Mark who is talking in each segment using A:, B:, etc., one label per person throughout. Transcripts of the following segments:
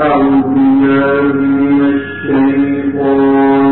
A: أعوذ بالله من الشيطان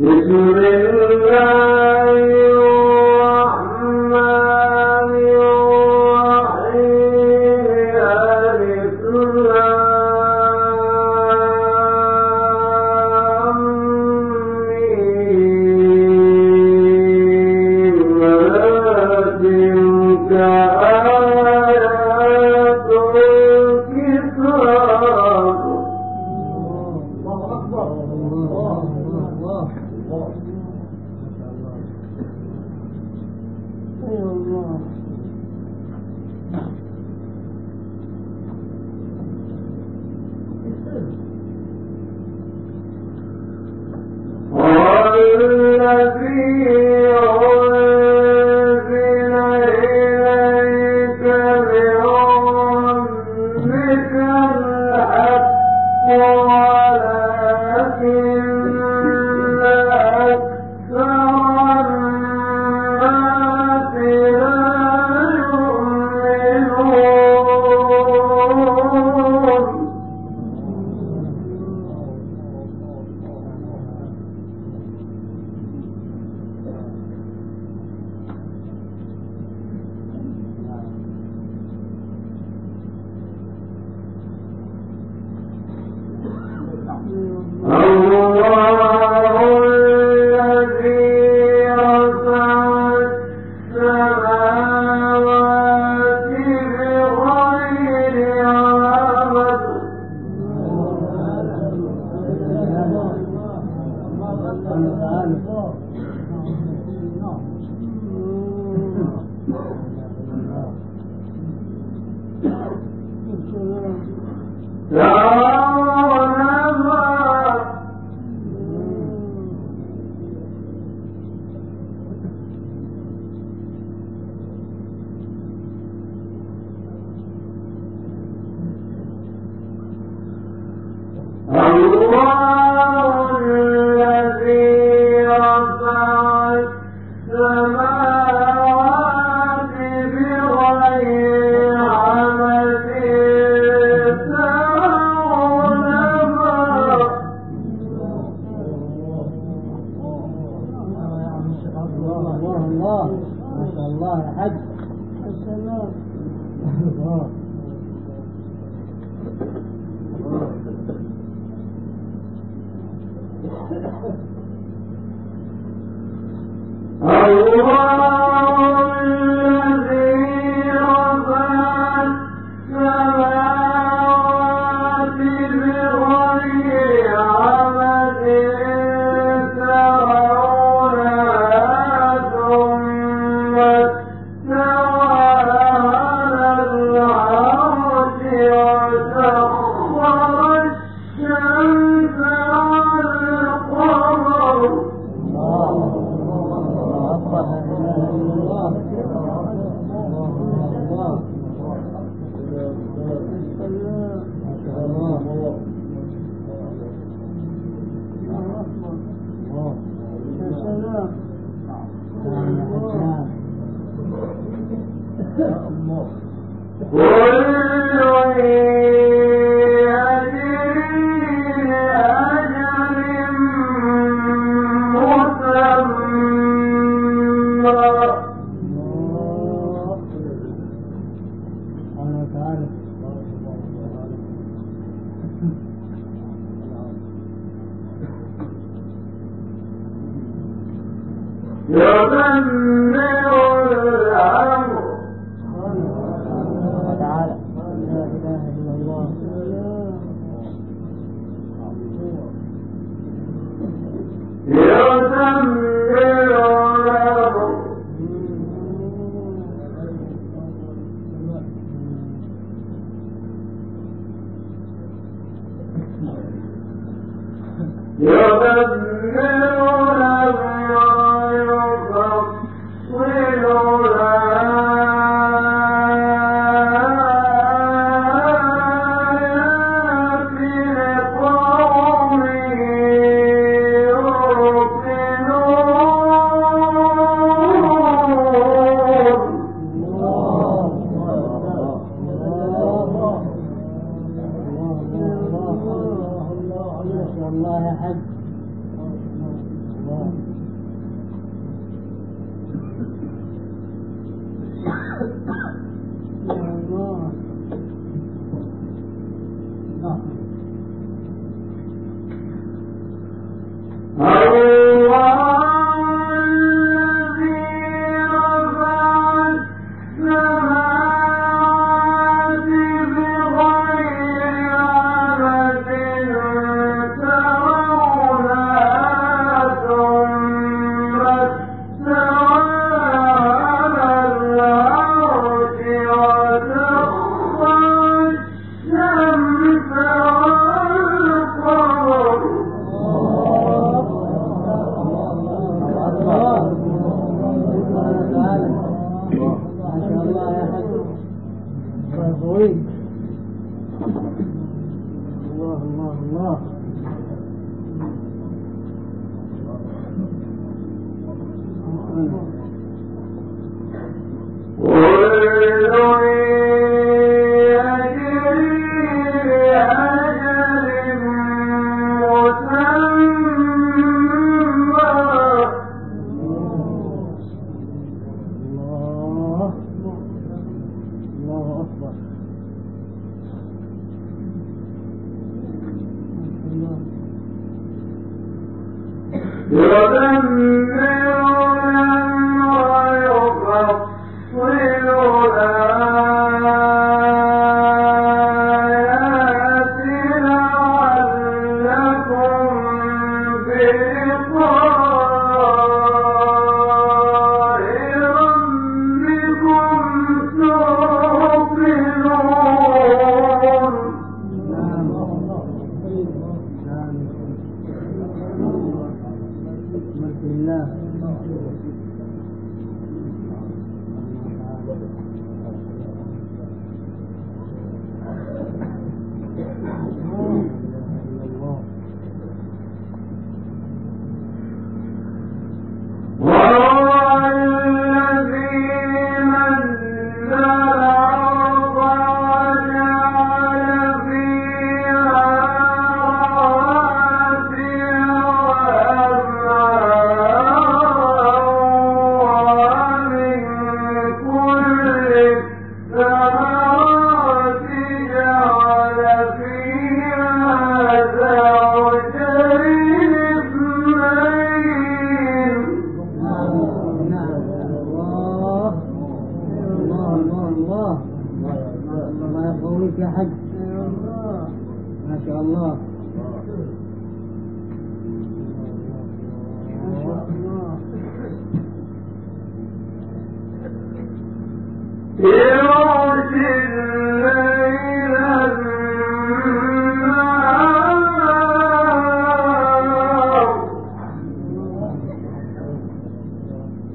A: Israel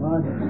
A: إن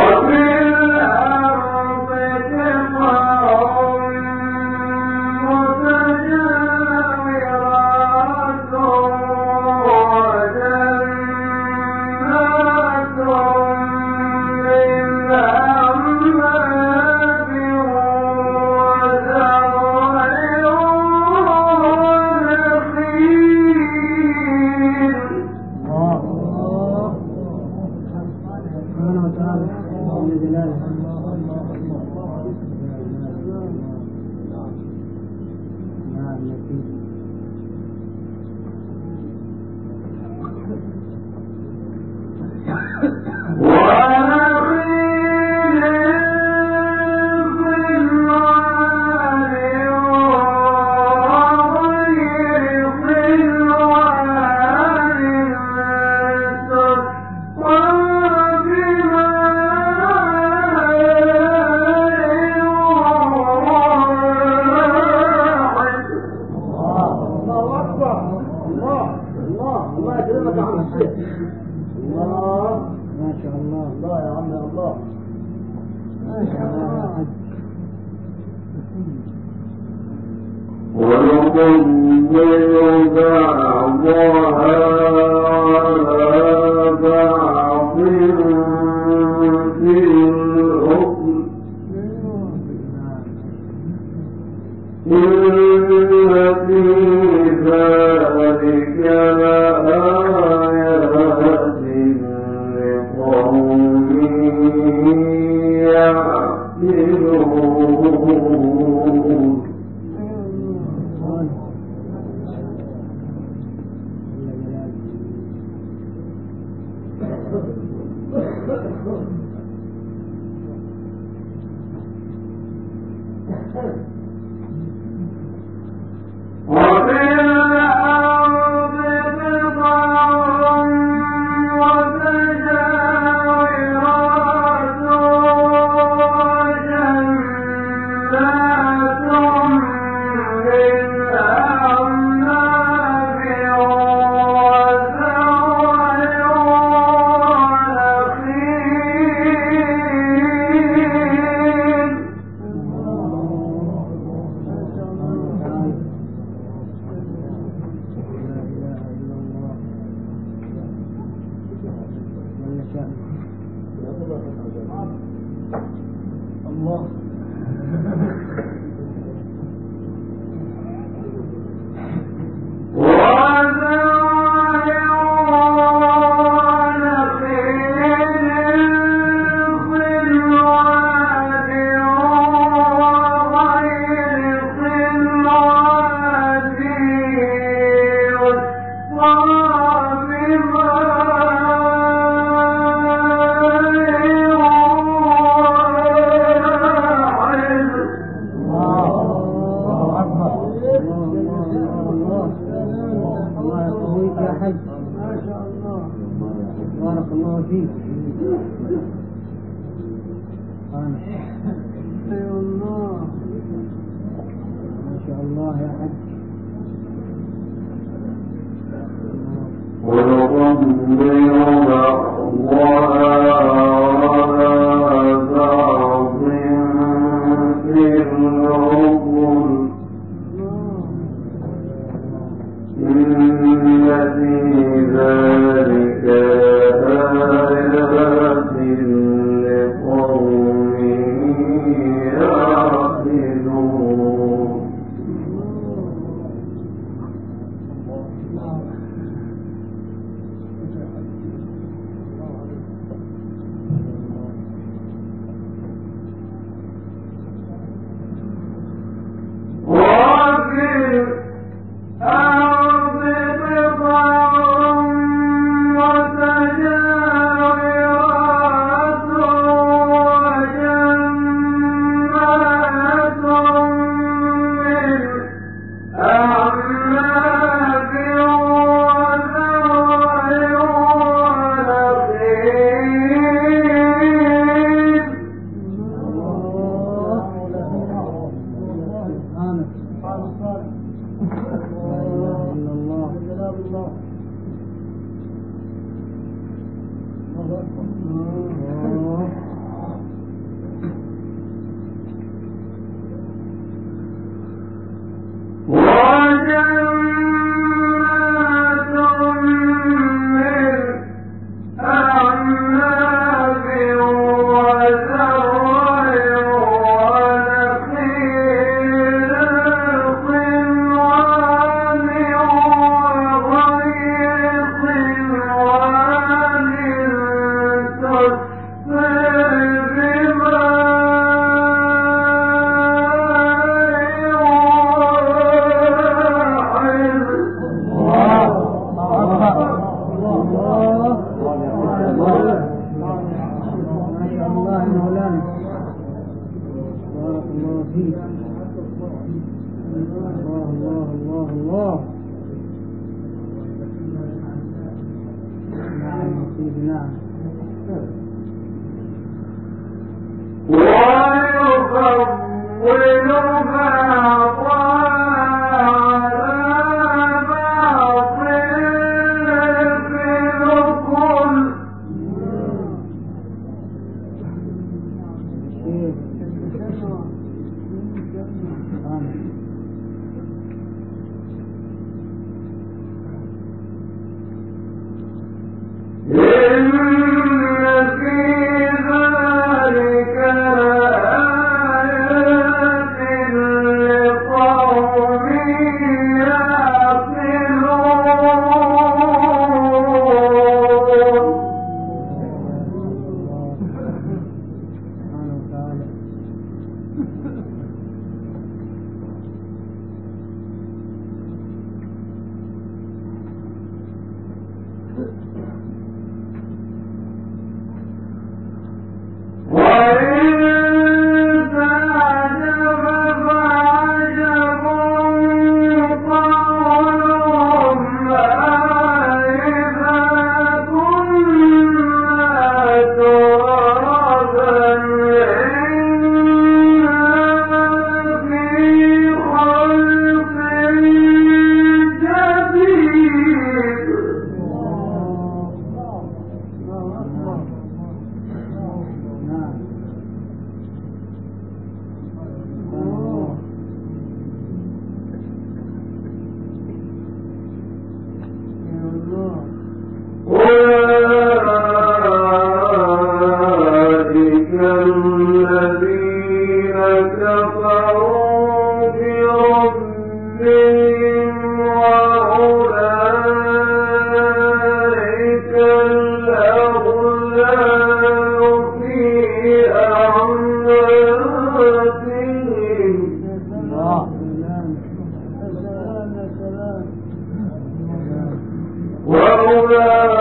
A: Thank you. وأولئك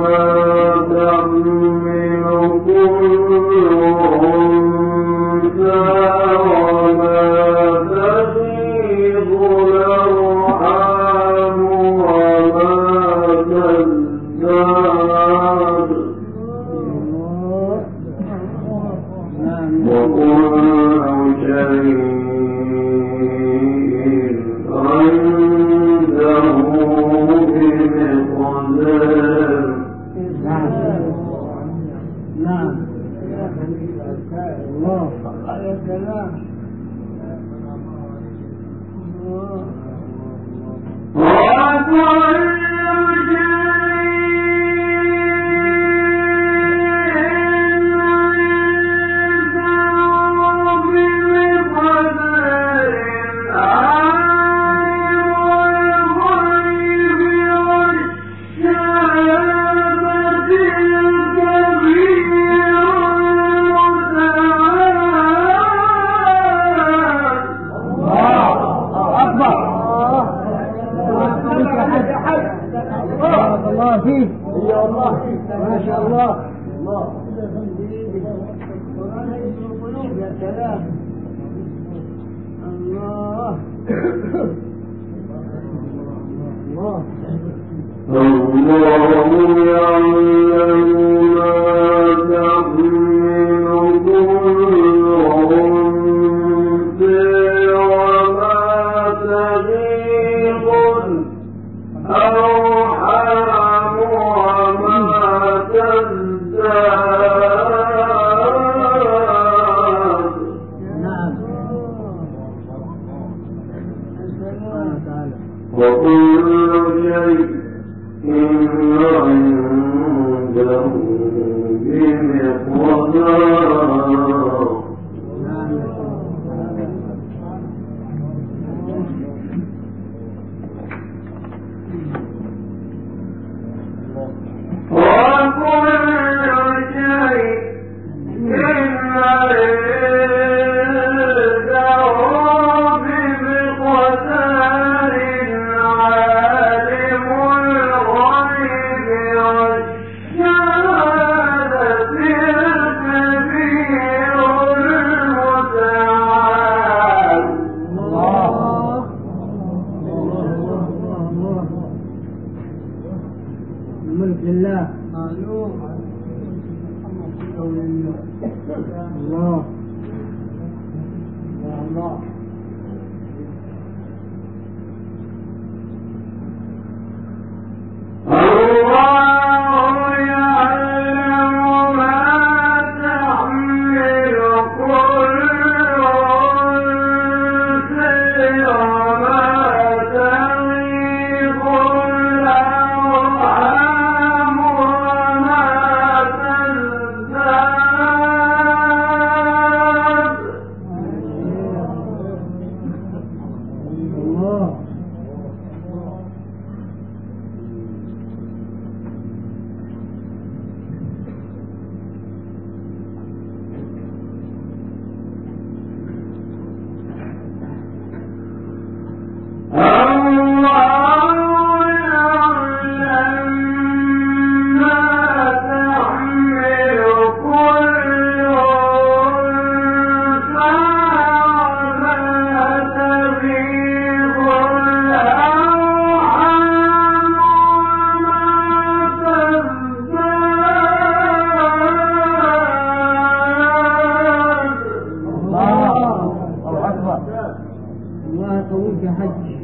A: يعلم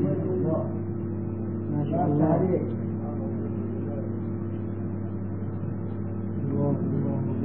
A: ما
B: شاء الله الله
C: الله
A: ما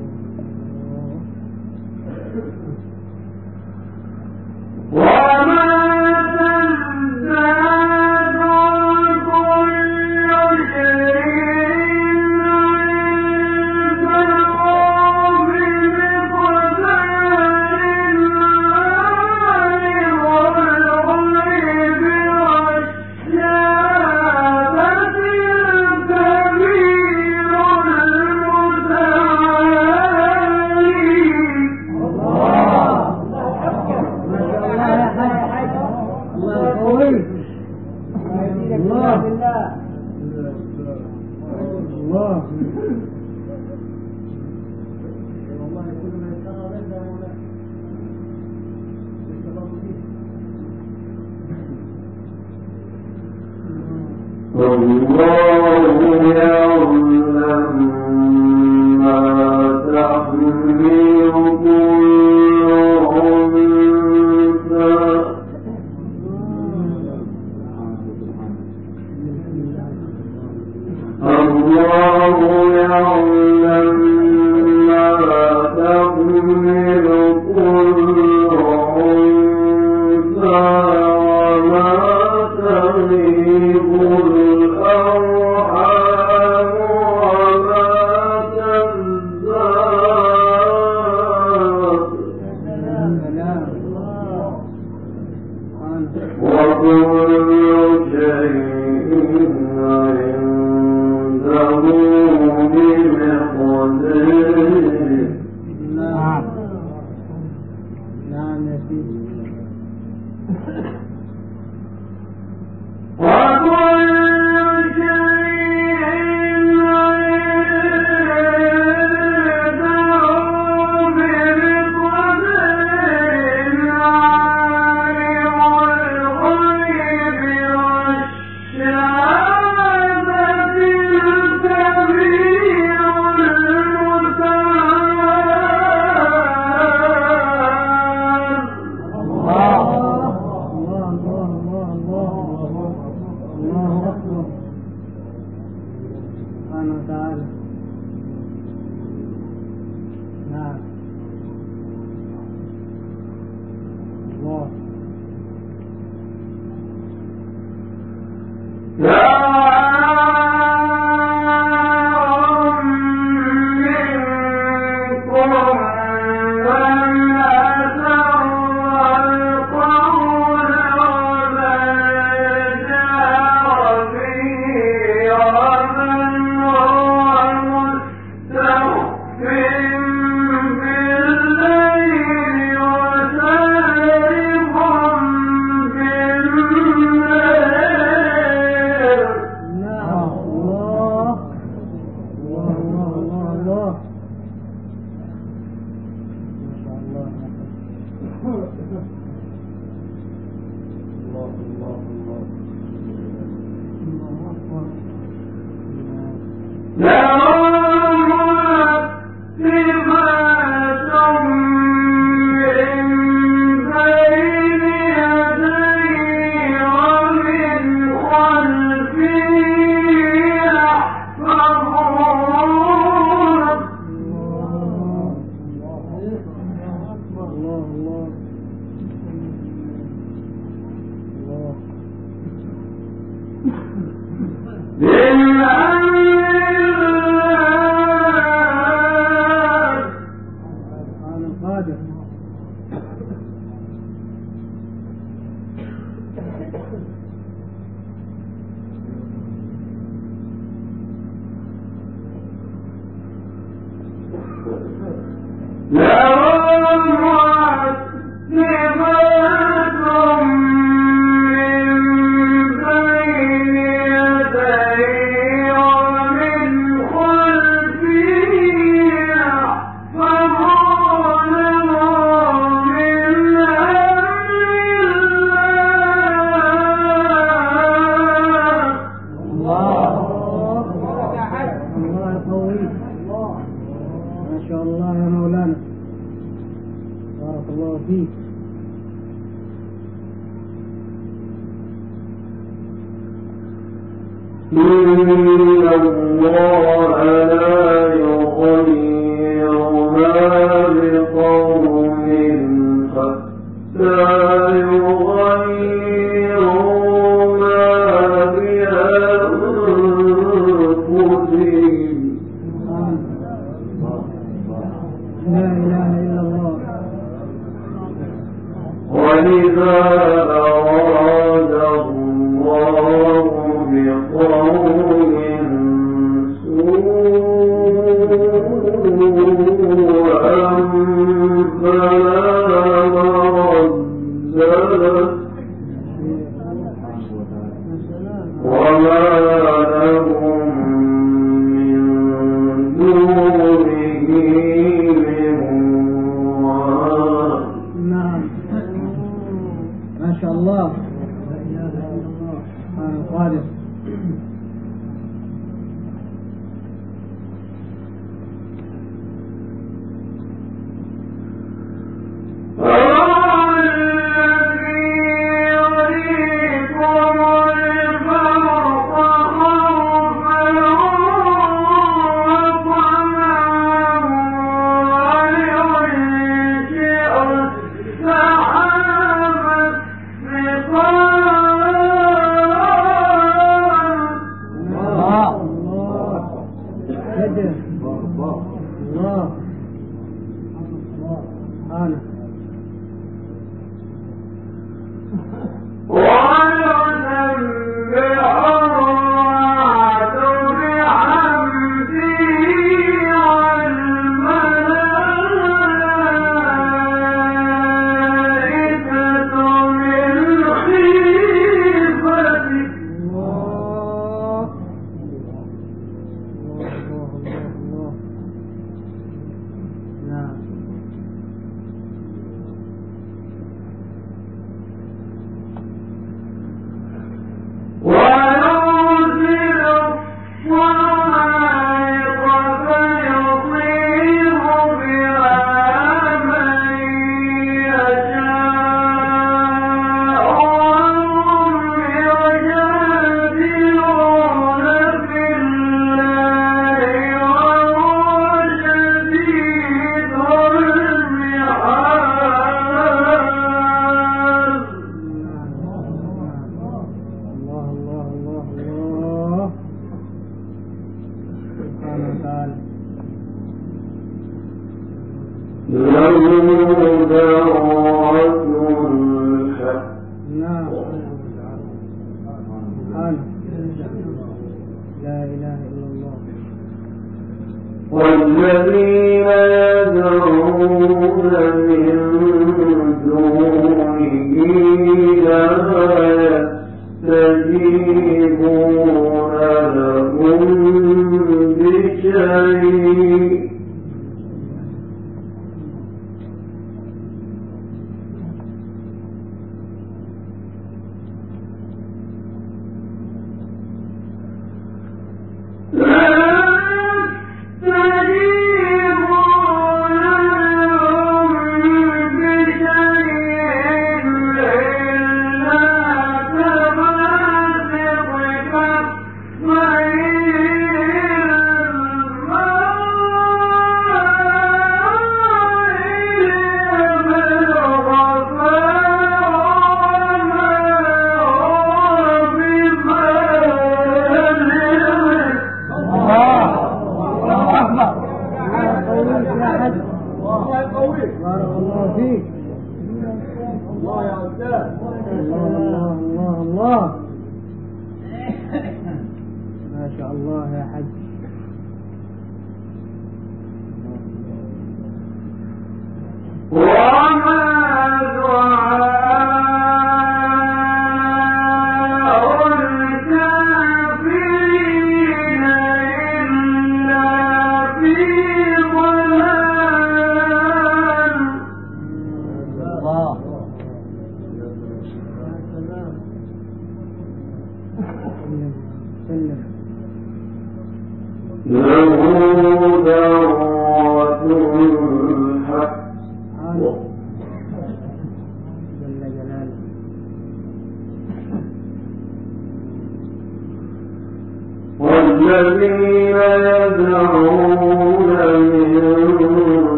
A: لا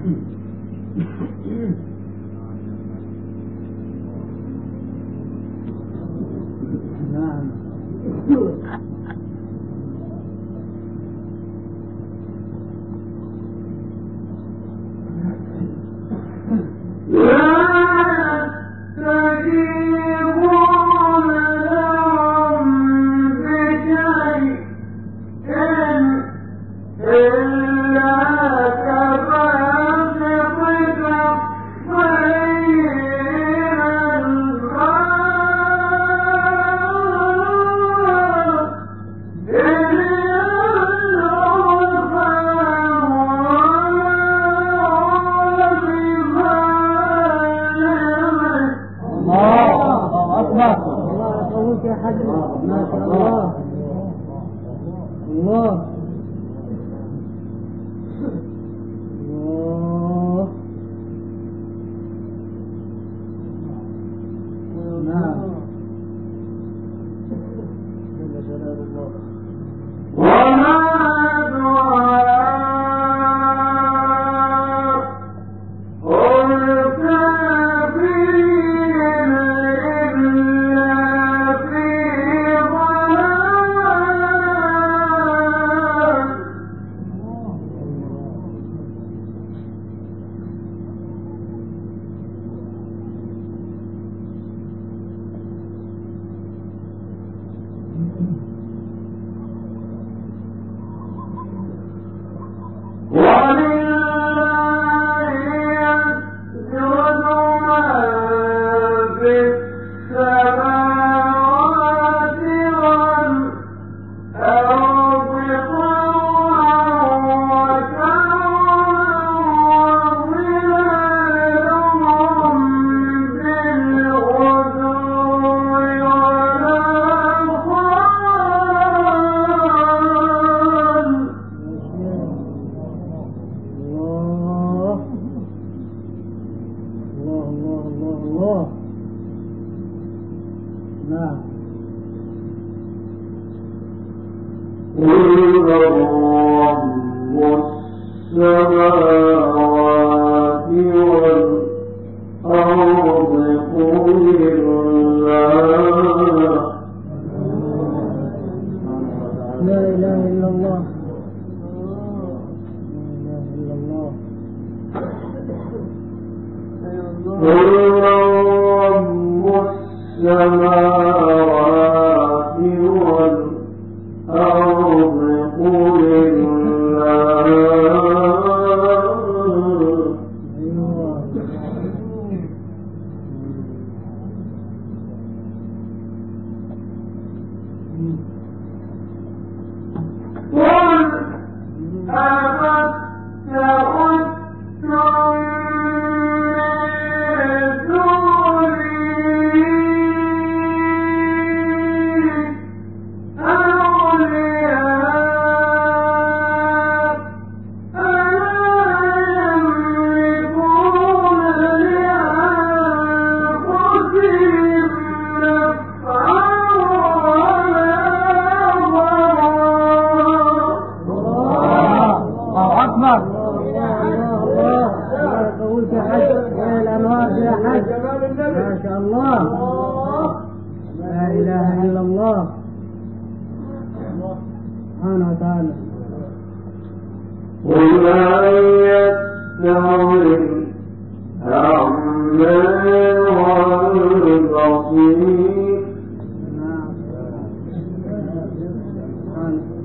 C: نعم.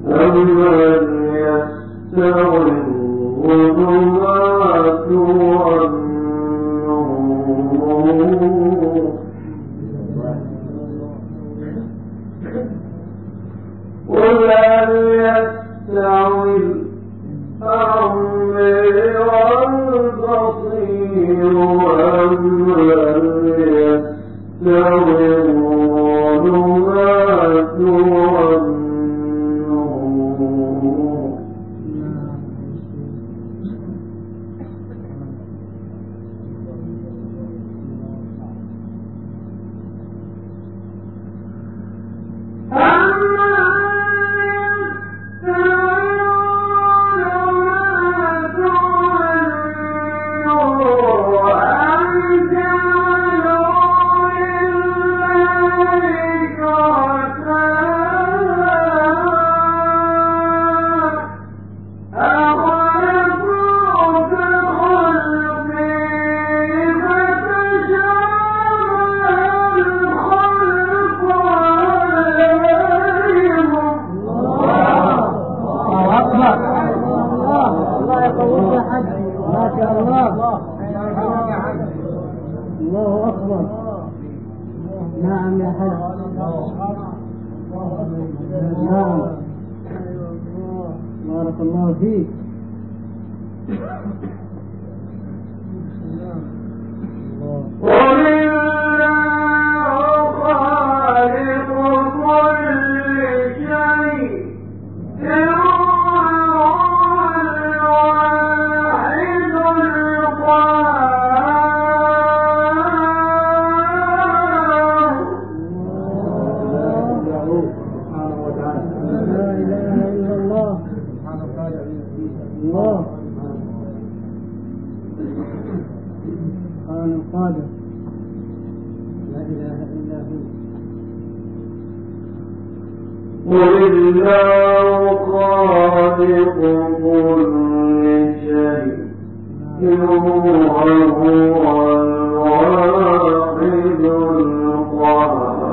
A: أَوْ لَمْ السلطان القادر. لا إله إلا هو.
C: قل خالق كل شيء. وهو الواحد القهار.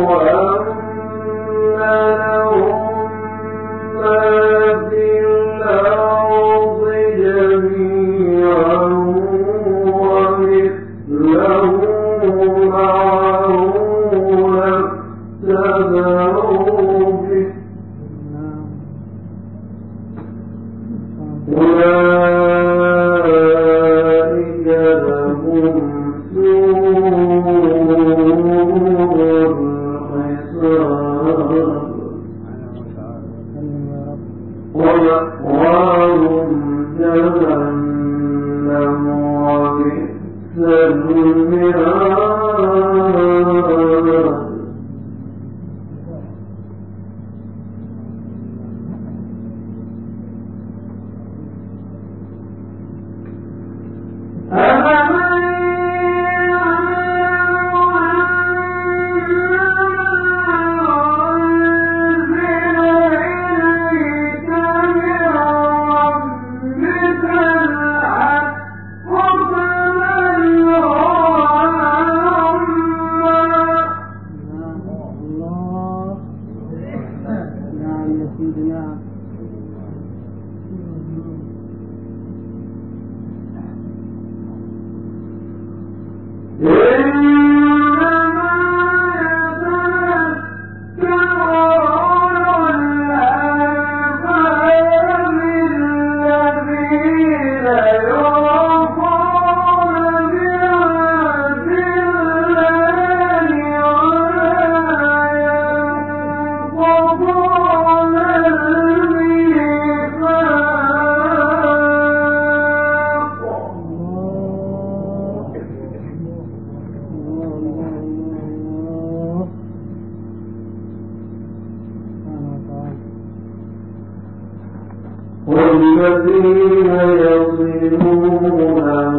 A: namorando.
D: والذين
A: يصلون